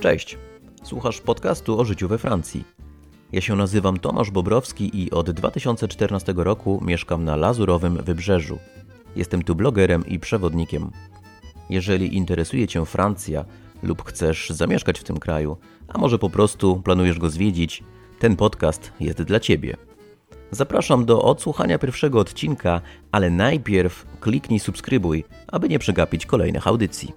Cześć. Słuchasz podcastu o życiu we Francji. Ja się nazywam Tomasz Bobrowski i od 2014 roku mieszkam na Lazurowym Wybrzeżu. Jestem tu blogerem i przewodnikiem. Jeżeli interesuje Cię Francja lub chcesz zamieszkać w tym kraju, a może po prostu planujesz go zwiedzić, ten podcast jest dla Ciebie. Zapraszam do odsłuchania pierwszego odcinka, ale najpierw kliknij subskrybuj, aby nie przegapić kolejnych audycji.